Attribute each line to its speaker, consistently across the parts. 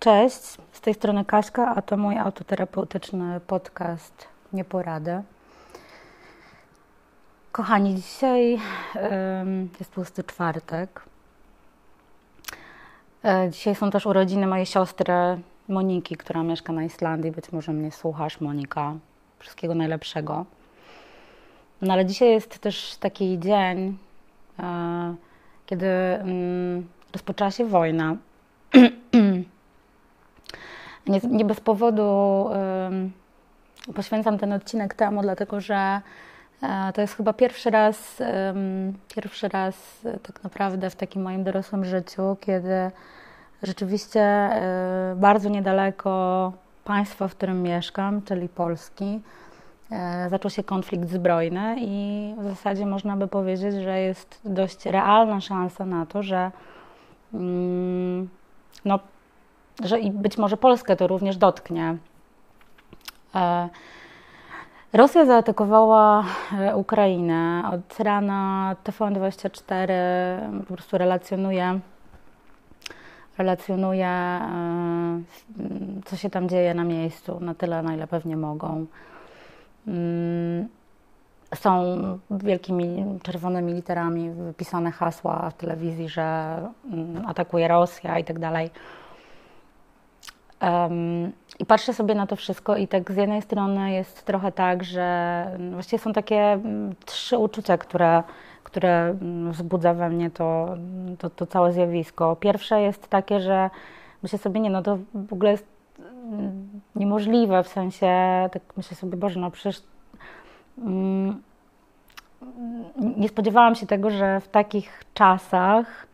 Speaker 1: Cześć, z tej strony Kaśka, a to mój autoterapeutyczny podcast Nieporady. Kochani, dzisiaj jest pusty czwartek. E, dzisiaj są też urodziny mojej siostry Moniki, która mieszka na Islandii. Być może mnie słuchasz, Monika. Wszystkiego najlepszego. No ale dzisiaj jest też taki dzień, e, kiedy mm, rozpoczęła się wojna. nie, nie, bez powodu y, poświęcam ten odcinek temu, dlatego że y, to jest chyba pierwszy raz, y, pierwszy raz tak naprawdę w takim moim dorosłym życiu, kiedy rzeczywiście e, bardzo niedaleko państwa, w którym mieszkam, czyli Polski, zaczął się konflikt zbrojny i w zasadzie można by powiedzieć, że jest dość realna szansa na to, że mm, no, że i być może Polskę to również dotknie. E, Rosja zaatakowała e, Ukrainę. Od rana TVN24 po prostu relacjonuje, relacjonuje, e, co się tam dzieje na miejscu, na tyle, na ile pewnie mogą. Mm, są wielkimi czerwonymi literami wypisane hasła w telewizji, że mm, atakuje Rosja i tak dalej. Um, I patrzę sobie na to wszystko i tak z jednej strony jest trochę tak, że właściwie są takie mm, trzy uczucia, które, które mm, wzbudza we mnie to, to, to całe zjawisko. Pierwsze jest takie, że myślę sobie, nie no to w ogóle jest mm, niemożliwe, w sensie tak myślę sobie, Boże, no przecież nie spodziewałam się tego, że w takich czasach,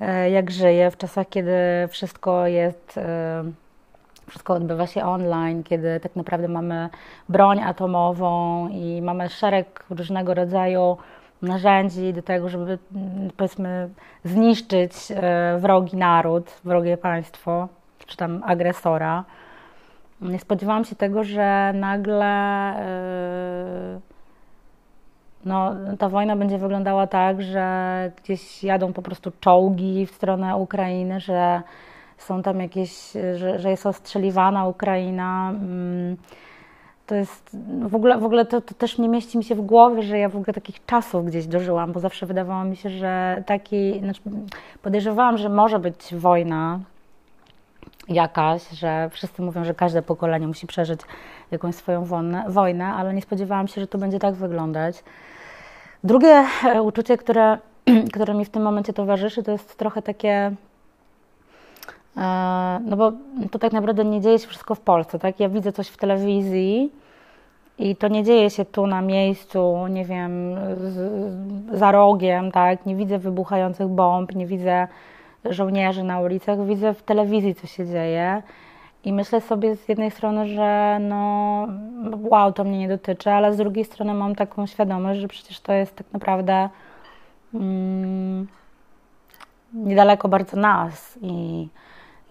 Speaker 1: e, jak żyję, w czasach, kiedy wszystko jest e, wszystko odbywa się online, kiedy tak naprawdę mamy broń atomową i mamy szereg różnego rodzaju narzędzi do tego, żeby powiedzmy zniszczyć e, wrogi naród, wrogie państwo, czy tam agresora. Nie spodziewałam się tego, że nagle e, no, ta wojna będzie wyglądała tak, że gdzieś jadą po prostu czołgi w stronę Ukrainy, że są tam jakieś, że, że jest ostrzeliwana Ukraina. Mm, to jest w ogóle, w ogóle to, to, też nie mieści mi się w głowie, że ja w ogóle takich czasów gdzieś dożyłam, bo zawsze wydawało mi się, że taki, znaczy podejrzewałam, że może być wojna jakaś, że wszyscy mówią, że każde pokolenie musi przeżyć jakąś swoją wojnę, wojnę ale nie spodziewałam się, że to będzie tak wyglądać. Drugie e, uczucie, które, które mi w tym momencie towarzyszy, to jest trochę takie E, no bo to tak naprawdę nie dzieje się wszystko w Polsce, tak? Ja widzę coś w telewizji i to nie dzieje się tu na miejscu, nie wiem, z, za rogiem, tak? Nie widzę wybuchających bomb, nie widzę żołnierzy na ulicach, widzę w telewizji, co się dzieje. I myślę sobie z jednej strony, że no wow, to mnie nie dotyczy, ale z drugiej strony mam taką świadomość, że przecież to jest tak naprawdę mm, niedaleko bardzo nas i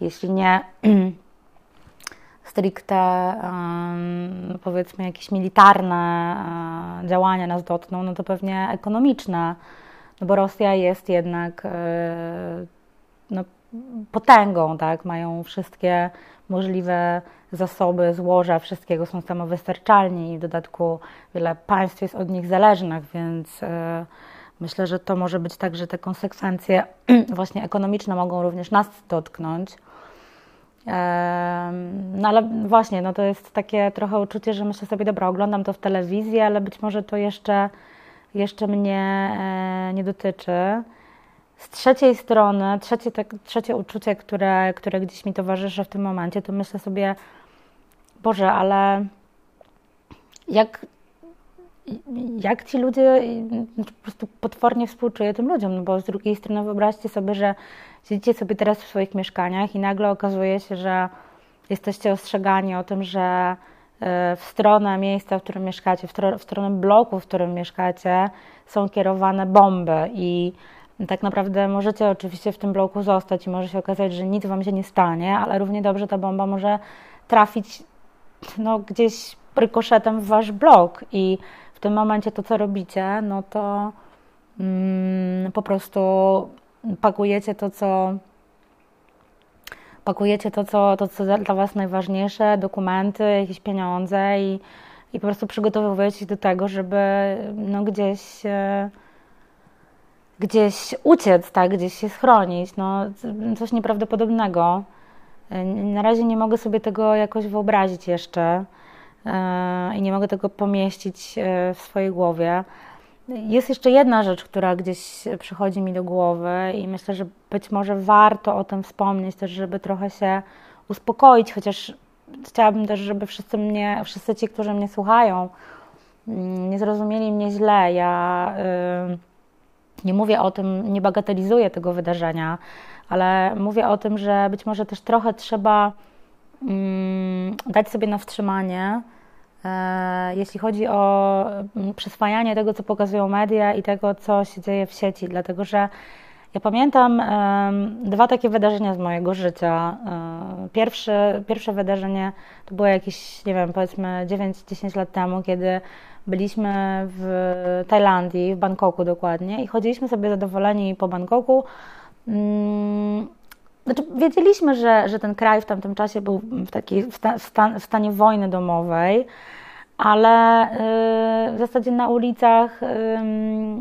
Speaker 1: jeśli nie stricte powiedzmy jakieś militarne e, działania nas dotkną, no to pewnie ekonomiczne, no bo Rosja jest jednak e, no, potęgą, tak? Mają wszystkie możliwe zasoby, złoża, wszystkiego są samowystarczalni i w dodatku wiele państw jest od nich zależnych, więc e, myślę, że to może być tak, że te konsekwencje właśnie ekonomiczne mogą również nas dotknąć. No ale właśnie, no to jest takie trochę uczucie, że myślę sobie, dobra, oglądam to w telewizji, ale być może to jeszcze, jeszcze mnie e, nie dotyczy. Z trzeciej strony, trzecie, tak, trzecie uczucie, które, które gdzieś mi towarzyszy w tym momencie, to myślę sobie, Boże, ale jak, jak ci ludzie, po prostu potwornie współczuję tym ludziom, no bo z drugiej strony wyobraźcie sobie, że siedzicie sobie teraz w swoich mieszkaniach i nagle okazuje się, że jesteście ostrzegani o tym, że e, w stronę miejsca, w którym mieszkacie, w, stronę bloku, w którym mieszkacie, są kierowane bomby i tak naprawdę możecie oczywiście w tym bloku zostać i może się okazać, że nic wam się nie stanie, ale równie dobrze ta bomba może trafić no, gdzieś rykoszetem w wasz blok i w tym momencie to, co robicie, no to mm, po prostu pakujecie to, co pakujecie to, co, to, co dla Was najważniejsze, dokumenty, jakieś pieniądze i, i po prostu przygotowujecie się do tego, żeby no, gdzieś, e, gdzieś uciec, tak, gdzieś się schronić. No, coś nieprawdopodobnego. E, na razie nie mogę sobie tego jakoś wyobrazić jeszcze i nie mogę tego pomieścić w swojej głowie. Jest jeszcze jedna rzecz, która gdzieś przychodzi mi do głowy i myślę, że być może warto o tym wspomnieć też, żeby trochę się uspokoić, chociaż chciałabym też, żeby wszyscy mnie, wszyscy ci, którzy mnie słuchają, mm, nie zrozumieli mnie źle. Ja nie mówię o tym, nie bagatelizuję tego wydarzenia, ale mówię o tym, że być może też trochę trzeba mm, dać sobie na wstrzymanie, E, jeśli chodzi o mm, przyswajanie tego, co pokazują media i tego, co się dzieje w sieci, dlatego że ja pamiętam dwa takie wydarzenia z mojego życia. E, pierwsze, pierwsze wydarzenie to było jakieś, nie wiem, powiedzmy 9-10 lat temu, kiedy byliśmy w Tajlandii, w Bangkoku dokładnie i chodziliśmy sobie zadowoleni po Bangkoku. Znaczy, wiedzieliśmy, że, że ten kraj w tamtym czasie był w, takiej, w, sta, w stanie wojny domowej, ale y, w zasadzie na ulicach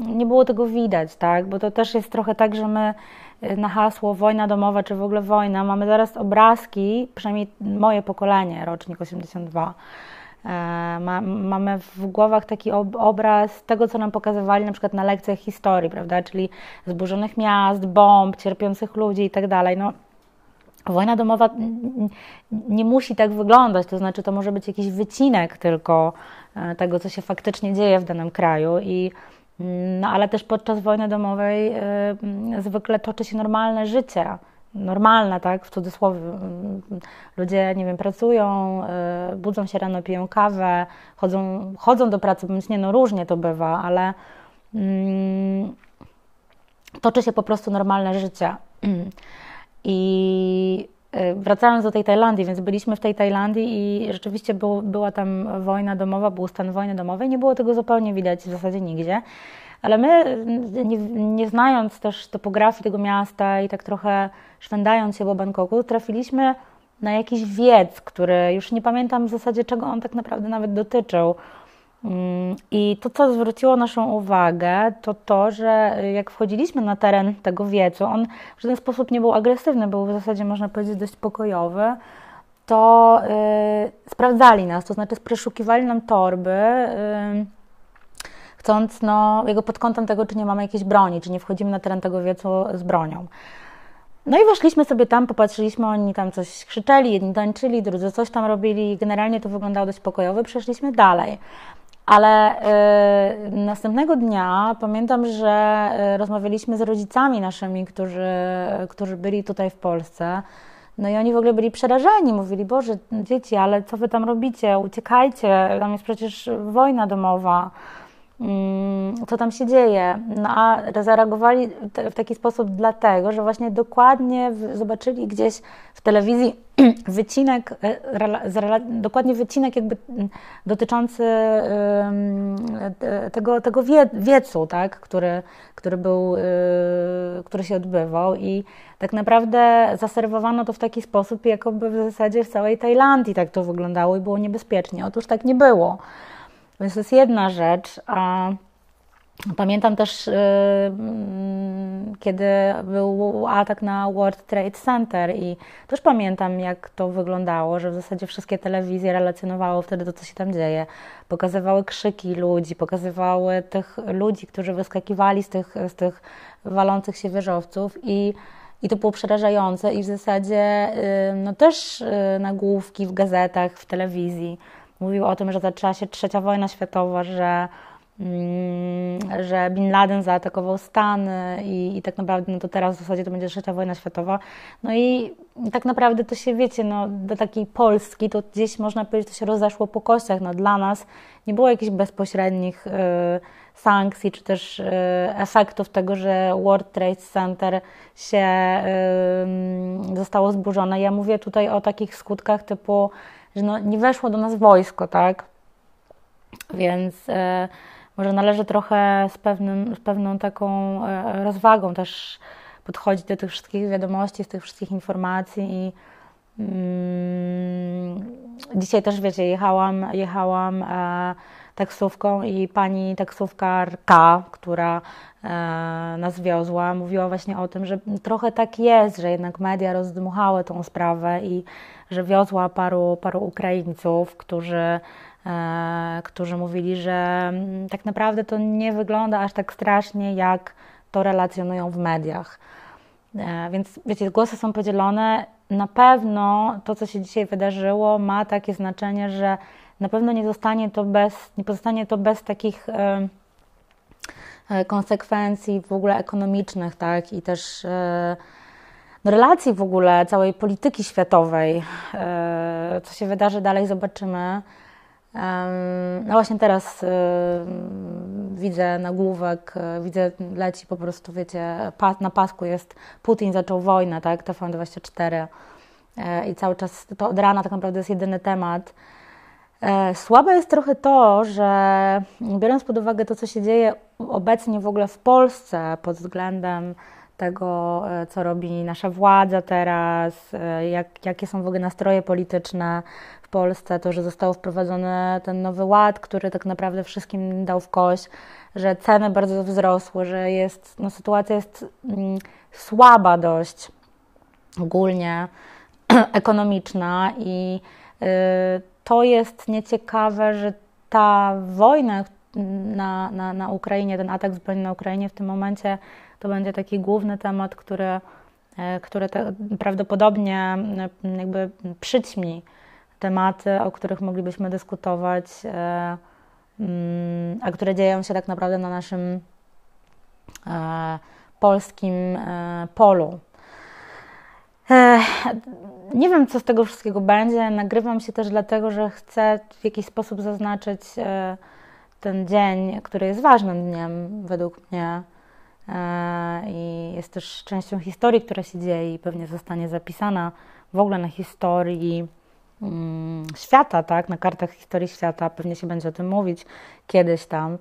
Speaker 1: nie było tego widać, tak? Bo to też jest trochę tak, że my y, na hasło wojna domowa czy w ogóle wojna mamy zaraz obrazki, przynajmniej moje pokolenie, rocznik 82. E, ma, mamy w głowach taki obraz tego, co nam pokazywali na przykład na lekcjach historii, prawda? Czyli zburzonych miast, bomb, cierpiących ludzi i tak dalej. No, Wojna domowa nie musi tak wyglądać, to znaczy to może być jakiś wycinek tylko e, tego, co się faktycznie dzieje w danym kraju. I, mm, no, ale też podczas wojny domowej y, zwykle toczy się normalne życie. Normalne, tak, w cudzysłowie. Ludzie, nie wiem, pracują, y, budzą się rano, piją kawę, chodzą, chodzą do pracy, więc nie, no różnie to bywa, ale y, toczy się po prostu normalne życie. I y, wracając do tej Tajlandii, więc byliśmy w tej Tajlandii i rzeczywiście był, była tam wojna domowa, był stan wojny domowej. Nie było tego zupełnie widać w zasadzie nigdzie. Ale my, nie, nie, znając też topografii tego miasta i tak trochę szwendając się po Bangkoku, trafiliśmy na jakiś wiec, który już nie pamiętam w zasadzie czego on tak naprawdę nawet dotyczył. Mm, I to, co zwróciło naszą uwagę, to to, że jak wchodziliśmy na teren tego wiecu, on w żaden sposób nie był agresywny, był w zasadzie, można powiedzieć, dość pokojowy, to yy, sprawdzali nas, to znaczy przeszukiwali nam torby, yy, chcąc no, jego pod kątem tego, czy nie mamy jakiejś broni, czy nie wchodzimy na teren tego wiecu z bronią. No i weszliśmy sobie tam, popatrzyliśmy, oni tam coś krzyczeli, jedni tańczyli, drudzy coś tam robili. Generalnie to wyglądało dość pokojowo. Przeszliśmy dalej. Ale y, następnego dnia pamiętam, że y, rozmawialiśmy z rodzicami naszymi, którzy, którzy byli tutaj w Polsce. No i oni w ogóle byli przerażeni. Mówili, Boże, dzieci, ale co wy tam robicie? Uciekajcie, tam jest przecież wojna domowa. Mm, co tam się dzieje. No a zareagowali w taki sposób dlatego, że właśnie dokładnie zobaczyli gdzieś w telewizji wycinek, e, dokładnie wycinek jakby dotyczący tego, tego wie, wiecu, tak, który, który, był, y, który się odbywał i tak naprawdę zaserwowano to w taki sposób, jakoby w zasadzie w całej Tajlandii tak to wyglądało i było niebezpiecznie. Otóż tak nie było. Więc to jest jedna rzecz. A pamiętam też, y, mm, kiedy był atak na World Trade Center i też pamiętam, jak to wyglądało, że w zasadzie wszystkie telewizje relacjonowały wtedy to, co się tam dzieje. Pokazywały krzyki ludzi, pokazywały tych ludzi, którzy wyskakiwali z tych, z tych walących się wieżowców i i to było przerażające i w zasadzie y, no też y, nagłówki w gazetach, w telewizji mówił o tym, że zaczęła się trzecia wojna światowa, że, mm, że Bin Laden zaatakował Stany i, i, tak naprawdę no to teraz w zasadzie to będzie trzecia wojna światowa. No i tak naprawdę to się, wiecie, no, do takiej Polski to gdzieś można powiedzieć, to się rozeszło po kościach. No, dla nas nie było jakichś bezpośrednich y, sankcji, czy też y, efektów tego, że World Trade Center się y, zostało zburzone. Ja mówię tutaj o takich skutkach typu że no, nie weszło do nas wojsko, tak? Więc e, może należy trochę z, pewnym, z pewną taką e, rozwagą też podchodzić do tych wszystkich wiadomości, z tych wszystkich informacji i mm, dzisiaj też wiecie, jechałam, jechałam e, taksówką i pani taksówkarka, która e, nas wiozła, mówiła właśnie o tym, że trochę tak jest, że jednak media rozdmuchały tą sprawę i że wiozła paru, paru Ukraińców, którzy E, którzy mówili, że mm, tak naprawdę to nie wygląda aż tak strasznie, jak to relacjonują w mediach. E, więc wiecie, głosy są podzielone. Na pewno to, co się dzisiaj wydarzyło, ma takie znaczenie, że na pewno nie zostanie to bez, nie pozostanie to bez takich e, konsekwencji w ogóle ekonomicznych, tak, i też no, relacji w ogóle całej polityki światowej. Co się wydarzy dalej, zobaczymy. No właśnie teraz widzę nagłówek, widzę, leci po prostu, wiecie, na pasku jest Putin zaczął wojnę, tak, TVN24 e, i cały czas to od rana tak naprawdę jest jedyny temat. E, słabe jest trochę to, że biorąc pod uwagę to, co się dzieje obecnie w ogóle w Polsce pod względem tego, e, co robi nasza władza teraz, jak, jakie są w ogóle nastroje polityczne Polsce, to, że został wprowadzony ten nowy ład, który tak naprawdę wszystkim dał w kość, że ceny bardzo wzrosły, że jest, no, sytuacja jest mm, słaba dość ogólnie ekonomiczna i y, to jest nieciekawe, że ta wojna na, na, na Ukrainie, ten atak zbrojny na Ukrainie w tym momencie to będzie taki główny temat, który, y, który te, prawdopodobnie y, jakby przyćmi tematy, o których moglibyśmy dyskutować, e, mm, a które dzieją się tak naprawdę na naszym e, polskim e, polu. Nie wiem, co z tego wszystkiego będzie. Nagrywam się też dlatego, że chcę w jakiś sposób zaznaczyć ten dzień, który jest ważnym dniem według mnie i jest też częścią historii, która się dzieje i pewnie zostanie zapisana w ogóle na historii Mm, świata, tak, na kartach historii świata, pewnie się będzie o tym mówić kiedyś tam,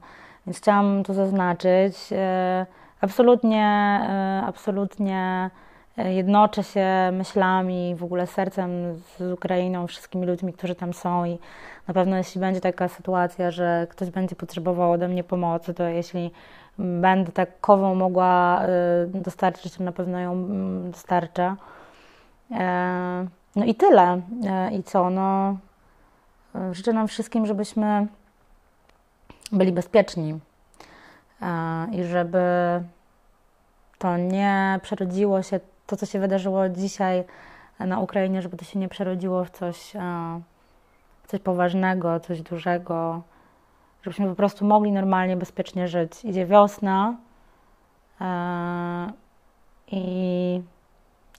Speaker 1: więc chciałam to zaznaczyć. E, absolutnie, e, absolutnie e, jednoczę się myślami, w ogóle sercem z Ukrainą, wszystkimi ludźmi, którzy tam są i na pewno jeśli będzie taka sytuacja, że ktoś będzie potrzebował ode mnie pomocy, to jeśli będę takową mogła dostarczyć, to na pewno ją mm, dostarczę. No i tyle. E, I co? No, e, życzę nam wszystkim, żebyśmy byli bezpieczni e, i żeby to nie przerodziło się, to co się wydarzyło dzisiaj na Ukrainie, żeby to się nie przerodziło w coś, coś poważnego, coś dużego, żebyśmy po prostu mogli normalnie, bezpiecznie żyć. Idzie wiosna i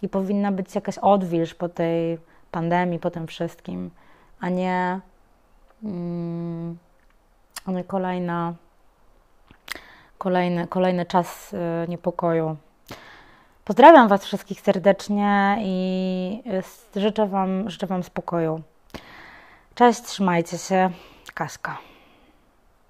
Speaker 1: i powinna być jakaś odwilż po tej pandemii, po tym wszystkim, a nie, mm, a nie kolejna, kolejny, kolejny czas y, niepokoju. Pozdrawiam Was wszystkich serdecznie i życzę Wam, życzę wam spokoju. Cześć, trzymajcie się. Kaśka.